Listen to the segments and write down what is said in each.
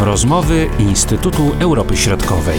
Rozmowy Instytutu Europy Środkowej.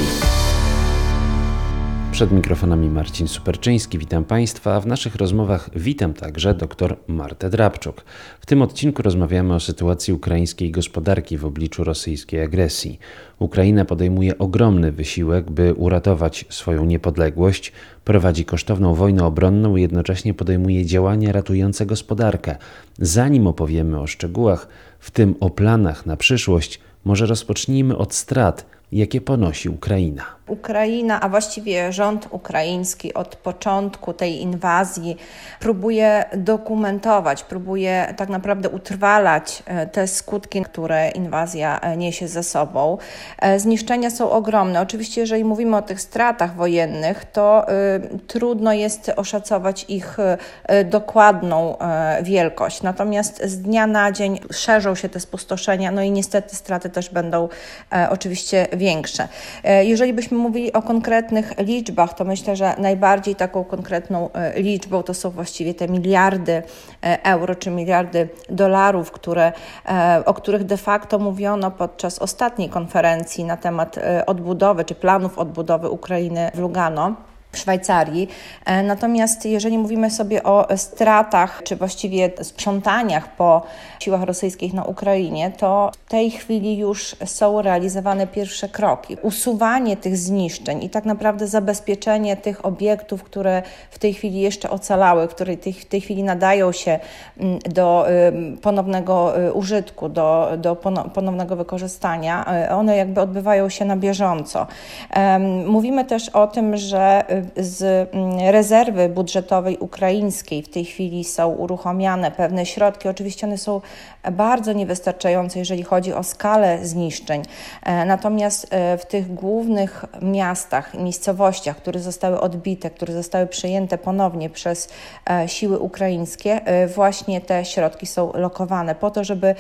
Przed mikrofonami Marcin Superczyński. Witam Państwa. W naszych rozmowach witam także dr Martę Drabczuk. W tym odcinku rozmawiamy o sytuacji ukraińskiej gospodarki w obliczu rosyjskiej agresji. Ukraina podejmuje ogromny wysiłek, by uratować swoją niepodległość, prowadzi kosztowną wojnę obronną i jednocześnie podejmuje działania ratujące gospodarkę. Zanim opowiemy o szczegółach, w tym o planach na przyszłość, może rozpocznijmy od strat, jakie ponosi Ukraina. Ukraina, a właściwie rząd ukraiński od początku tej inwazji próbuje dokumentować, próbuje tak naprawdę utrwalać e, te skutki, które inwazja e, niesie ze sobą. E, zniszczenia są ogromne. Oczywiście, jeżeli mówimy o tych stratach wojennych, to trudno jest oszacować ich dokładną wielkość. Natomiast z dnia na dzień szerzą się te spustoszenia, no i niestety straty też będą oczywiście większe. Jeżeli byśmy mówili o konkretnych liczbach, to myślę, że najbardziej taką konkretną e, liczbą to są właściwie te miliardy e, euro czy miliardy dolarów, które, e, o których de facto mówiono podczas ostatniej konferencji na temat odbudowy czy planów odbudowy Ukrainy w Lugano w Szwajcarii. E, natomiast jeżeli mówimy sobie o stratach, czy właściwie sprzątaniach po siłach rosyjskich na Ukrainie, to w tej chwili już są realizowane pierwsze kroki. Usuwanie tych zniszczeń i tak naprawdę zabezpieczenie tych obiektów, które w tej chwili jeszcze ocalały, które w tej chwili nadają się mm, do ponownego y, użytku, do, do ponownego wykorzystania, y, one jakby odbywają się na bieżąco. Mówimy też o tym, że y, z mm, rezerwy budżetowej ukraińskiej w tej chwili są uruchamiane pewne środki. Oczywiście one są bardzo niewystarczające, jeżeli chodzi o skalę zniszczeń. E, natomiast e, w tych głównych miastach, miejscowościach, które zostały odbite, które zostały przejęte ponownie przez e, siły ukraińskie, właśnie te środki są lokowane po to, żeby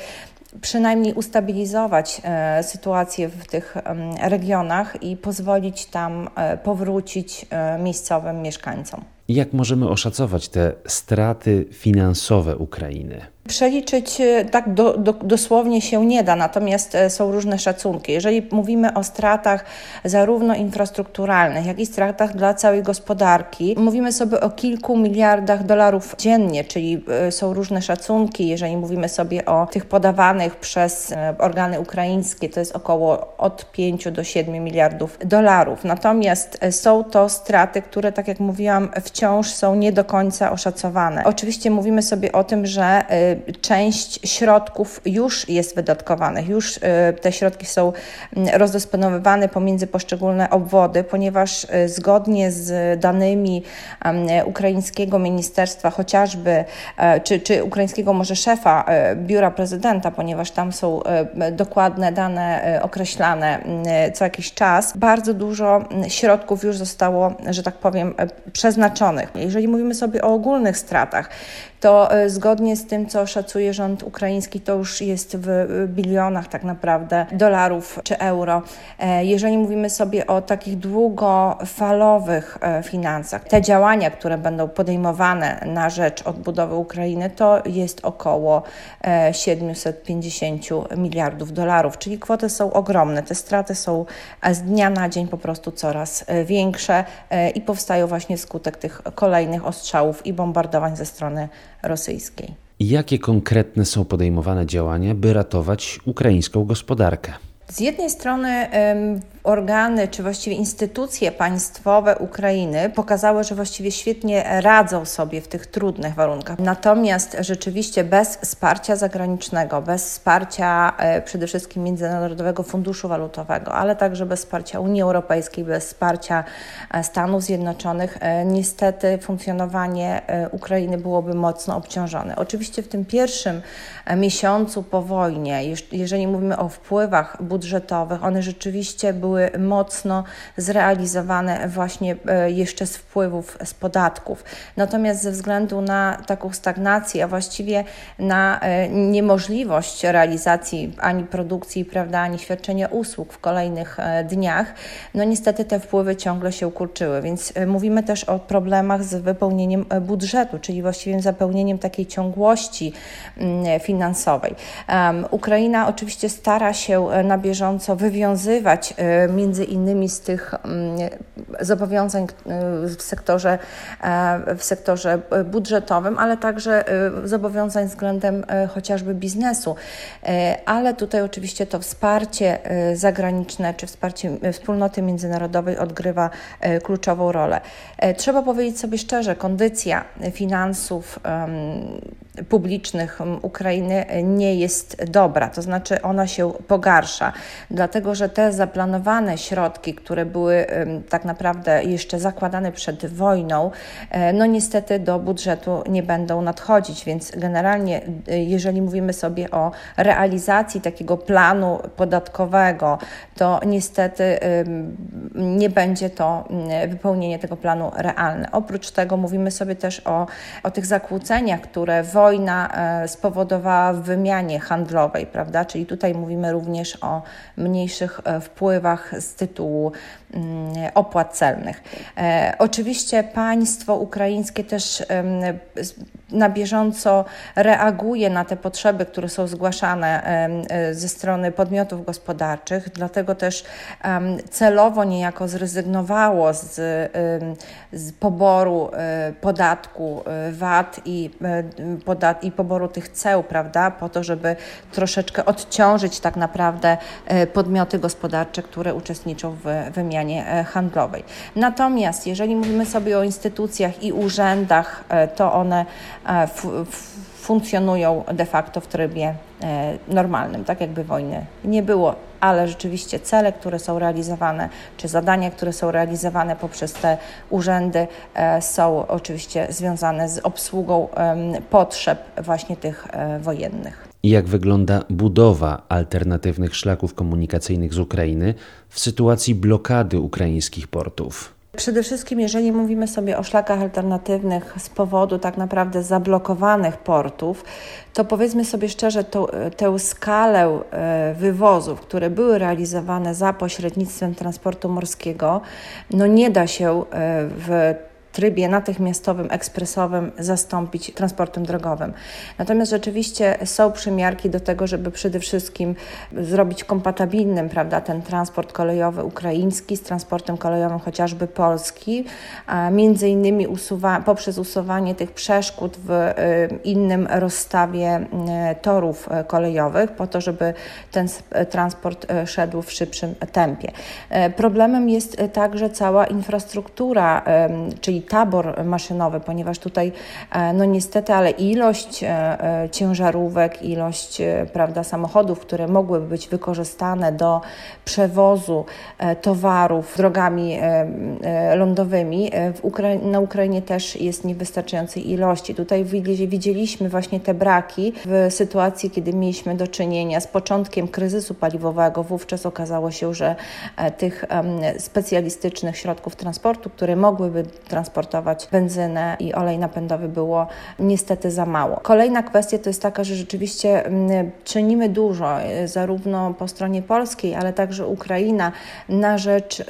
przynajmniej ustabilizować e, sytuację w tych regionach i pozwolić tam e, powrócić e, miejscowym mieszkańcom. Jak możemy oszacować te straty finansowe Ukrainy? Przeliczyć e, tak do, do, dosłownie się nie da, natomiast e, są różne szacunki. Jeżeli mówimy o stratach zarówno infrastrukturalnych, jak i stratach dla całej gospodarki, mówimy sobie o kilku miliardach dolarów dziennie, czyli e, są różne szacunki. Jeżeli mówimy sobie o tych podawanych przez organy ukraińskie, to jest około od 5 do 7 miliardów dolarów. Natomiast są to straty, które, tak jak mówiłam, wciąż są nie do końca oszacowane. Oczywiście mówimy sobie o tym, że część środków już jest wydatkowanych, już y, te środki są mm, rozdysponowywane pomiędzy poszczególne obwody, ponieważ y, zgodnie z danymi ukraińskiego ministerstwa, chociażby, e, czy, czy ukraińskiego może szefa e, biura prezydenta, ponieważ tam są e, dokładne dane określane mm, co jakiś czas, bardzo dużo mm, środków już zostało, że tak powiem, przeznaczonych. Jeżeli mówimy sobie o ogólnych stratach, to e, zgodnie z tym, co szacuje rząd ukraiński, to już jest w bilionach tak naprawdę dolarów czy euro. E, jeżeli mówimy sobie o takich długofalowych e, finansach, te działania, które będą podejmowane na rzecz odbudowy Ukrainy, to jest około 750 miliardów dolarów, czyli kwoty są ogromne. Te straty są z dnia na dzień po prostu coraz większe i powstają właśnie wskutek tych kolejnych ostrzałów i bombardowań ze strony rosyjskiej. Jakie konkretne są podejmowane działania, by ratować ukraińską gospodarkę? Z jednej strony organy, czy właściwie instytucje państwowe Ukrainy pokazały, że właściwie świetnie radzą sobie w tych trudnych warunkach. Natomiast rzeczywiście bez wsparcia zagranicznego, bez wsparcia e, przede wszystkim Międzynarodowego Funduszu Walutowego, ale także bez wsparcia Unii Europejskiej, bez wsparcia e, Stanów Zjednoczonych, e, niestety funkcjonowanie Ukrainy byłoby mocno obciążone. Oczywiście w tym pierwszym miesiącu po wojnie, jeżeli mówimy o wpływach budżetowych, one rzeczywiście były były mocno zrealizowane właśnie jeszcze z wpływów z podatków. Natomiast ze względu na taką stagnację, a właściwie na niemożliwość realizacji ani produkcji, prawda, ani świadczenia usług w kolejnych dniach, no niestety te wpływy ciągle się ukurczyły, więc mówimy też o problemach z wypełnieniem budżetu, czyli właściwie zapełnieniem takiej ciągłości mm, finansowej. Ukraina oczywiście stara się e, na bieżąco wywiązywać e, między innymi z tych mm, zobowiązań e, w sektorze, w sektorze budżetowym, ale także zobowiązań względem chociażby biznesu. Ale tutaj oczywiście to wsparcie zagraniczne czy wsparcie wspólnoty międzynarodowej odgrywa kluczową rolę. Trzeba powiedzieć sobie szczerze, kondycja finansów publicznych Ukrainy nie jest dobra, to znaczy ona się pogarsza, dlatego że te zaplanowane środki, które były tak naprawdę jeszcze zakładane przed wojną, e, no niestety do budżetu nie będą nadchodzić, więc generalnie e, jeżeli mówimy sobie o realizacji takiego planu podatkowego, to niestety nie będzie to wypełnienie tego planu realne. Oprócz tego mówimy sobie też o, o tych zakłóceniach, które wojna e, spowodowała w wymianie handlowej, prawda? Czyli tutaj mówimy również o mniejszych e, wpływach z tytułu opłat celnych. E, oczywiście państwo ukraińskie też na bieżąco reaguje na te potrzeby, które są zgłaszane ze strony podmiotów gospodarczych, dlatego też celowo niejako zrezygnowało z, z poboru podatku VAT i, podat i poboru tych ceł, prawda, po to, żeby troszeczkę odciążyć tak naprawdę e, podmioty gospodarcze, które uczestniczą w wymianie e, handlowej. Natomiast jeżeli mówimy sobie o instytucjach i urzędach, e, to one funkcjonują de facto w trybie normalnym, tak jakby wojny nie było, ale rzeczywiście cele, które są realizowane, czy zadania, które są realizowane poprzez te urzędy, są oczywiście związane z obsługą potrzeb właśnie tych wojennych i jak wygląda budowa alternatywnych szlaków komunikacyjnych z Ukrainy w sytuacji blokady ukraińskich portów. Przede wszystkim, jeżeli mówimy sobie o szlakach alternatywnych z powodu tak naprawdę zablokowanych portów, to powiedzmy sobie szczerze, to, tę skalę e, wywozów, które były realizowane za pośrednictwem transportu morskiego, no nie da się e, w trybie natychmiastowym, ekspresowym zastąpić transportem drogowym. Natomiast rzeczywiście są przymiarki do tego, żeby przede wszystkim zrobić kompatybilnym prawda, ten transport kolejowy ukraiński z transportem kolejowym chociażby polski, między innymi usuwa, poprzez usuwanie tych przeszkód w y, innym rozstawie y, torów y, kolejowych, po to, żeby ten transport szedł w szybszym tempie. Problemem jest także cała infrastruktura, czyli tabor maszynowy, ponieważ tutaj e, no niestety, ale ilość e, e, ciężarówek, ilość prawda, samochodów, które mogłyby być wykorzystane do przewozu towarów drogami lądowymi na Ukrainie też jest niewystarczającej ilości. Tutaj widzieliśmy właśnie te braki w sytuacji, kiedy mieliśmy do czynienia z początkiem kryzysu paliwowego. Wówczas okazało się, że tych specjalistycznych środków transportu, które mogłyby transportować transportować benzynę i olej napędowy było niestety za mało. Kolejna kwestia to jest taka, że rzeczywiście mm, czynimy dużo, y, zarówno po stronie polskiej, ale także Ukraina na rzecz,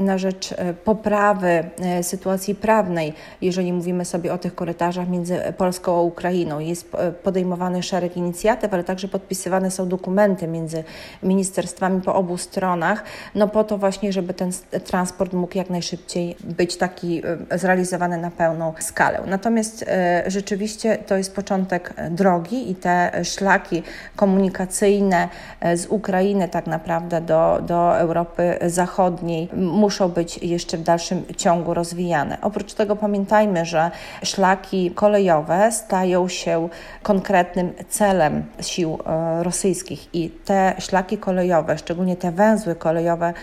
na rzecz y, poprawy y, sytuacji prawnej, jeżeli mówimy sobie o tych korytarzach między Polską a Ukrainą. Jest podejmowany szereg inicjatyw, ale także podpisywane są dokumenty między ministerstwami po obu stronach, no po to właśnie, żeby ten transport mógł jak najszybciej być taki zrealizowane na pełną skalę. Natomiast e, rzeczywiście to jest początek drogi i te szlaki komunikacyjne e, z Ukrainy tak naprawdę do, do Europy Zachodniej muszą być jeszcze w dalszym ciągu rozwijane. Oprócz tego pamiętajmy, że szlaki kolejowe stają się konkretnym celem sił e, rosyjskich i te szlaki kolejowe, szczególnie te węzły kolejowe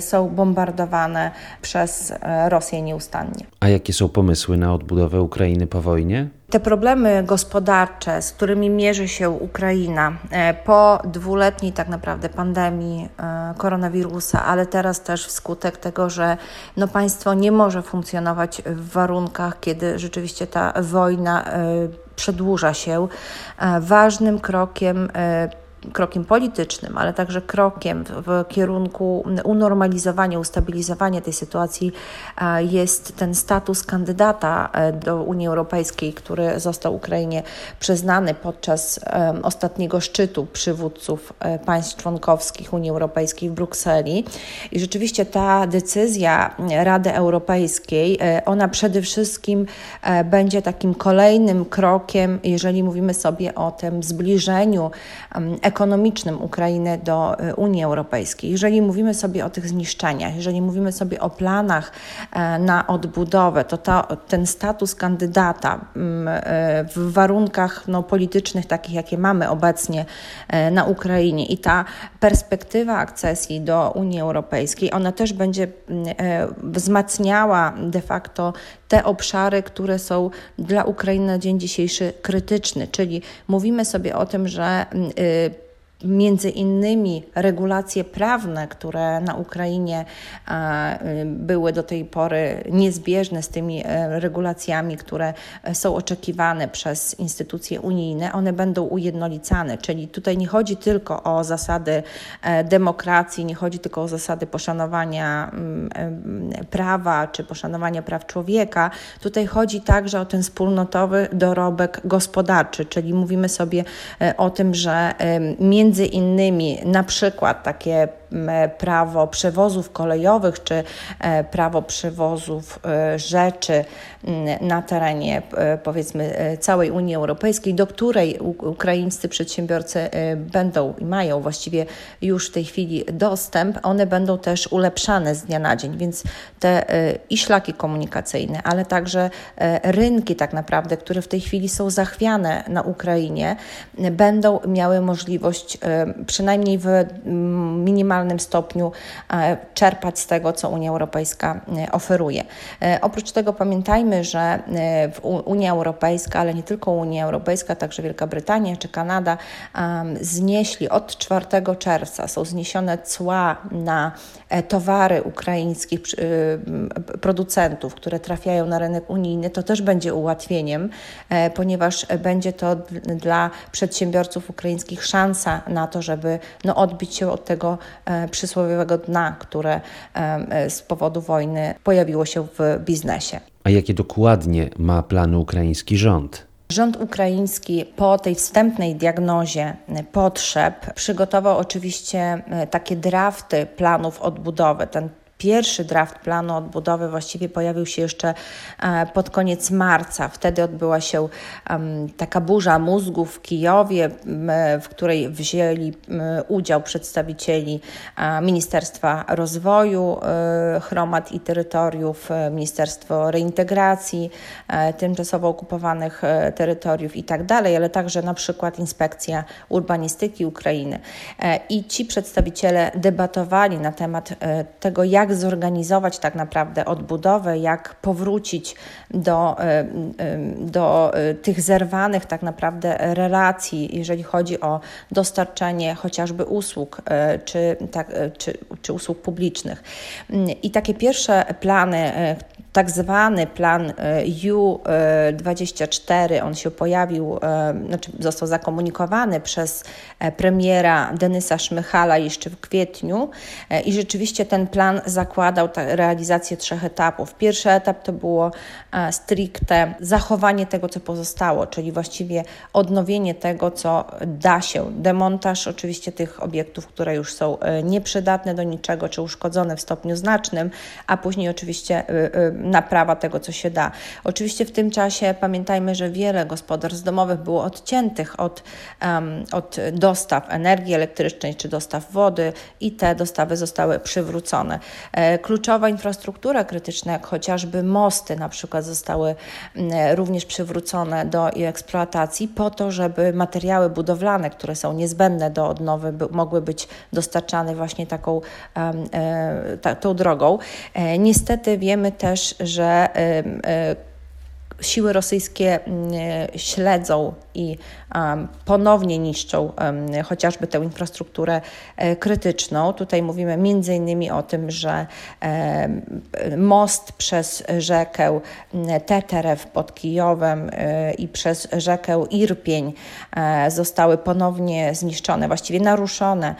są bombardowane przez Rosję nieustannie. A jakie są pomysły na odbudowę Ukrainy po wojnie? te problemy gospodarcze, z którymi mierzy się Ukraina e, po dwuletniej tak naprawdę pandemii e, koronawirusa, ale teraz też wskutek tego, że no państwo nie może funkcjonować w warunkach, kiedy rzeczywiście ta wojna e, przedłuża się, ważnym krokiem krokiem politycznym, ale także krokiem w kierunku unormalizowania, ustabilizowania tej sytuacji jest ten status kandydata e, do Unii Europejskiej, który został Ukrainie przyznany podczas ostatniego szczytu przywódców e, państw członkowskich Unii Europejskiej w Brukseli. I rzeczywiście ta decyzja Rady Europejskiej, e, ona przede wszystkim będzie takim kolejnym krokiem, jeżeli mówimy sobie o tym zbliżeniu ekonomicznym, ekonomicznym Ukrainy do y, Unii Europejskiej. Jeżeli mówimy sobie o tych zniszczeniach, jeżeli mówimy sobie o planach e, na odbudowę, to ten status kandydata mm, e, w warunkach no, politycznych, takich jakie mamy obecnie e, na Ukrainie i ta perspektywa akcesji do Unii Europejskiej, ona też będzie mm, wzmacniała de facto te obszary, które są dla Ukrainy na dzień dzisiejszy krytyczne, czyli mówimy sobie o tym, że y, między innymi regulacje prawne, które na Ukrainie y, były do tej pory niezbieżne z tymi e, regulacjami, które są oczekiwane przez instytucje unijne, one będą ujednolicane. Czyli tutaj nie chodzi tylko o zasady e, demokracji, nie chodzi tylko o zasady poszanowania mm, e, prawa czy poszanowania praw człowieka. Tutaj chodzi także o ten wspólnotowy dorobek gospodarczy, czyli mówimy sobie o tym, że między między innymi na przykład takie prawo przewozów kolejowych czy e, prawo przewozów e, rzeczy na terenie e, powiedzmy całej Unii Europejskiej, do której ukraińscy przedsiębiorcy będą i mają właściwie już w tej chwili dostęp, one będą też ulepszane z dnia na dzień, więc te i szlaki komunikacyjne, ale także rynki tak naprawdę, które w tej chwili są zachwiane na Ukrainie, będą miały możliwość przynajmniej w minimalnym stopniu e, czerpać z tego, co Unia Europejska e, oferuje. E, oprócz tego pamiętajmy, że Unia Europejska, ale nie tylko Unia Europejska, także Wielka Brytania czy Kanada znieśli od 4 czerwca, są zniesione cła na towary ukraińskich producentów, które trafiają na rynek unijny, to też będzie ułatwieniem, ponieważ będzie to dla przedsiębiorców ukraińskich szansa na to, żeby no, odbić się od tego przysłowiowego dna, które e, z powodu wojny pojawiło się w biznesie. A jakie dokładnie ma plany ukraiński rząd? Rząd ukraiński po tej wstępnej diagnozie potrzeb przygotował oczywiście e, takie drafty planów odbudowy. Ten Pierwszy draft planu odbudowy właściwie pojawił się jeszcze e, pod koniec marca. Wtedy odbyła się taka burza mózgów w Kijowie, w której wzięli udział przedstawicieli e, Ministerstwa Rozwoju e, Chromad i Terytoriów, Ministerstwo Reintegracji Tymczasowo Okupowanych Terytoriów i tak dalej, ale także na przykład Inspekcja Urbanistyki Ukrainy. I ci przedstawiciele debatowali na temat tego, jak zorganizować tak naprawdę odbudowę, jak powrócić do, e, e, do e, tych zerwanych tak naprawdę relacji, jeżeli chodzi o dostarczanie chociażby usług czy, tak, czy, czy usług publicznych. I takie pierwsze plany, tak zwany plan U24, on się pojawił, znaczy został zakomunikowany przez premiera Denysa Szmychala jeszcze w kwietniu i rzeczywiście ten plan zakładał realizację trzech etapów. Pierwszy etap to było e, stricte zachowanie tego, co pozostało, czyli właściwie odnowienie tego, co da się. Demontaż oczywiście tych obiektów, które już są e, nieprzydatne do niczego, czy uszkodzone w stopniu znacznym, a później oczywiście e, naprawa tego, co się da. Oczywiście w tym czasie pamiętajmy, że wiele gospodarstw domowych było odciętych od, um, od dostaw energii elektrycznej czy dostaw wody i te dostawy zostały przywrócone. E, kluczowa infrastruktura krytyczna, jak chociażby mosty na przykład zostały również przywrócone do eksploatacji po to, żeby materiały budowlane, które są niezbędne do odnowy, mogły być dostarczane właśnie taką e, tą drogą. E, niestety wiemy też, że siły rosyjskie śledzą i ponownie niszczą chociażby tę infrastrukturę krytyczną. Tutaj mówimy między innymi o tym, że most przez rzekę Teterew pod Kijowem i przez rzekę Irpień zostały ponownie zniszczone, właściwie naruszone,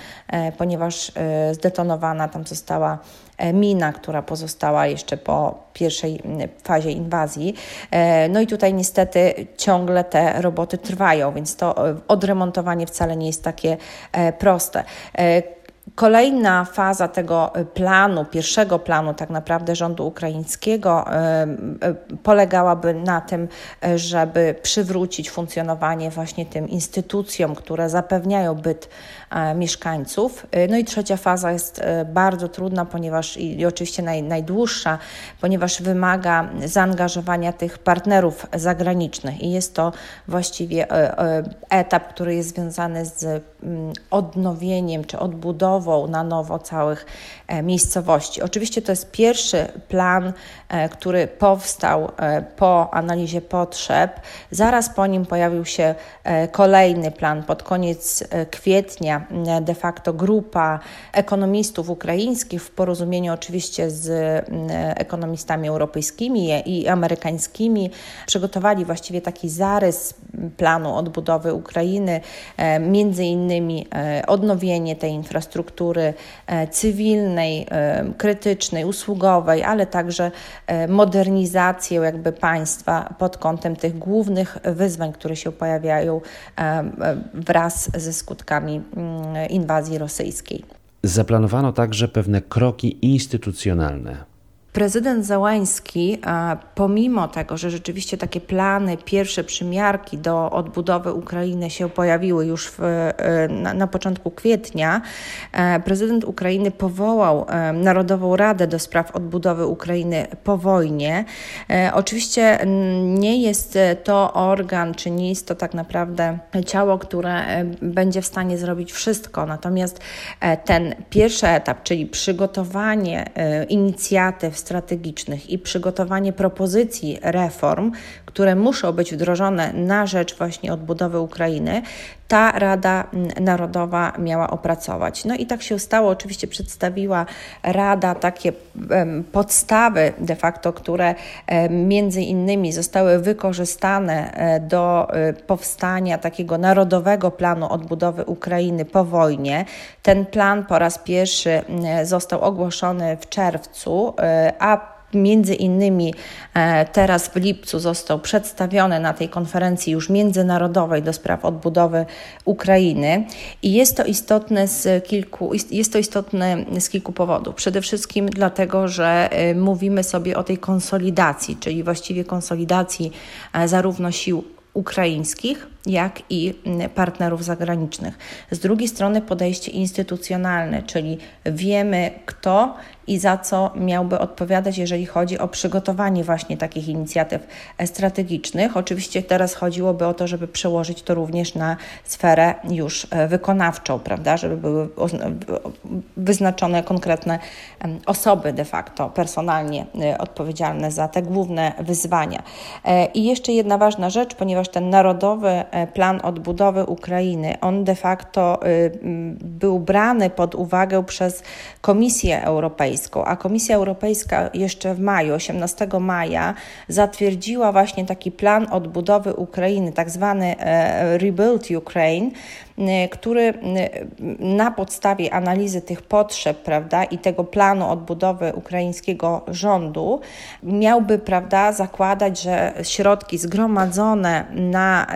ponieważ zdetonowana tam została E, mina, która pozostała jeszcze po pierwszej fazie inwazji. E, no i tutaj niestety ciągle te roboty trwają, więc to e, odremontowanie wcale nie jest takie proste. Kolejna faza tego planu, pierwszego planu tak naprawdę rządu ukraińskiego polegałaby na tym, żeby przywrócić funkcjonowanie właśnie tym instytucjom, które zapewniają byt E, mieszkańców. E, no i trzecia faza jest e, bardzo trudna, ponieważ i oczywiście naj, najdłuższa, ponieważ wymaga zaangażowania tych partnerów zagranicznych i jest to właściwie etap, który jest związany z mm, odnowieniem czy odbudową na nowo całych miejscowości. Oczywiście to jest pierwszy plan, który powstał po analizie potrzeb. Zaraz po nim pojawił się kolejny plan pod koniec kwietnia de facto grupa ekonomistów ukraińskich w porozumieniu oczywiście z ekonomistami europejskimi i amerykańskimi przygotowali właściwie taki zarys planu odbudowy Ukrainy, e, między innymi e, odnowienie tej infrastruktury e, cywilnej, krytycznej, usługowej, ale także modernizację jakby państwa pod kątem tych głównych wyzwań, które się pojawiają wraz ze skutkami mm, inwazji rosyjskiej. Zaplanowano także pewne kroki instytucjonalne Prezydent Załański, pomimo tego, że rzeczywiście takie plany, pierwsze przymiarki do odbudowy Ukrainy się pojawiły już w, e, na, na, początku kwietnia, e, prezydent Ukrainy powołał e, Narodową Radę do spraw odbudowy Ukrainy po wojnie. Oczywiście nie jest to organ, czy nie jest to tak naprawdę ciało, które będzie w stanie zrobić wszystko. Natomiast ten pierwszy etap, czyli przygotowanie inicjatyw, strategicznych i przygotowanie propozycji reform, które muszą być wdrożone na rzecz właśnie odbudowy Ukrainy, ta Rada Narodowa miała opracować. No i tak się stało. Oczywiście przedstawiła Rada takie podstawy de facto, które między innymi zostały wykorzystane e, do e, powstania takiego narodowego planu odbudowy Ukrainy po wojnie. Ten plan po raz pierwszy został ogłoszony w czerwcu, e, a Między innymi e, teraz w lipcu został przedstawiony na tej konferencji już międzynarodowej do spraw odbudowy Ukrainy i jest to istotne z kilku, jest to istotne z kilku powodów. Przede wszystkim dlatego, że e, mówimy sobie o tej konsolidacji, czyli właściwie konsolidacji e, zarówno sił ukraińskich, jak i partnerów zagranicznych. Z drugiej strony podejście instytucjonalne, czyli wiemy kto i za co miałby odpowiadać, jeżeli chodzi o przygotowanie właśnie takich inicjatyw strategicznych. Oczywiście teraz chodziłoby o to, żeby przełożyć to również na sferę już e, wykonawczą, prawda, żeby były wyznaczone konkretne osoby de facto personalnie e, odpowiedzialne za te główne wyzwania. E, I jeszcze jedna ważna rzecz, ponieważ ten narodowy plan odbudowy Ukrainy, on de facto był brany pod uwagę przez Komisję Europejską, a Komisja Europejska jeszcze w maju, 18 maja, zatwierdziła właśnie taki plan odbudowy Ukrainy, tak zwany e, Rebuild Ukraine, Y, który y, na podstawie analizy tych potrzeb prawda, i tego planu odbudowy ukraińskiego rządu miałby prawda, zakładać, że środki zgromadzone na,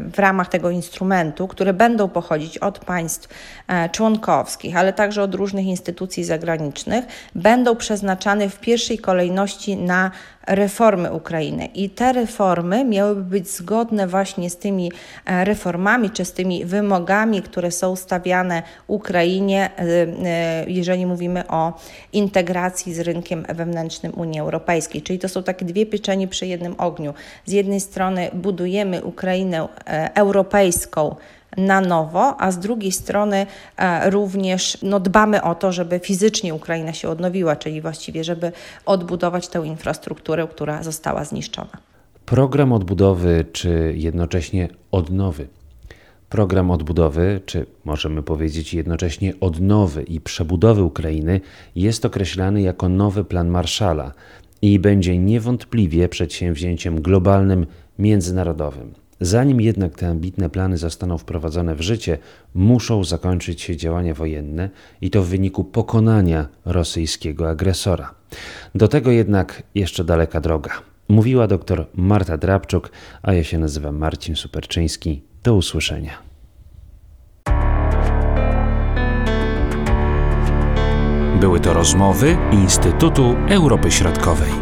w ramach tego instrumentu, które będą pochodzić od państw e, członkowskich, ale także od różnych instytucji zagranicznych, będą przeznaczane w pierwszej kolejności na reformy Ukrainy. I te reformy miałyby być zgodne właśnie z tymi e, reformami czy z tymi wymogami, które są stawiane Ukrainie, e, e, jeżeli mówimy o integracji z rynkiem wewnętrznym Unii Europejskiej. Czyli to są takie dwie pieczenie przy jednym ogniu. Z jednej strony budujemy Ukrainę europejską, na nowo, a z drugiej strony e, również no, dbamy o to, żeby fizycznie Ukraina się odnowiła, czyli właściwie, żeby odbudować tę infrastrukturę, która została zniszczona. Program odbudowy czy jednocześnie odnowy? Program odbudowy, czy możemy powiedzieć jednocześnie odnowy i przebudowy Ukrainy, jest określany jako nowy plan Marszala i będzie niewątpliwie przedsięwzięciem globalnym, międzynarodowym. Zanim jednak te ambitne plany zostaną wprowadzone w życie, muszą zakończyć się działania wojenne i to w wyniku pokonania rosyjskiego agresora. Do tego jednak jeszcze daleka droga. Mówiła dr Marta Drabczuk, a ja się nazywam Marcin Superczyński. Do usłyszenia. Były to rozmowy Instytutu Europy Środkowej.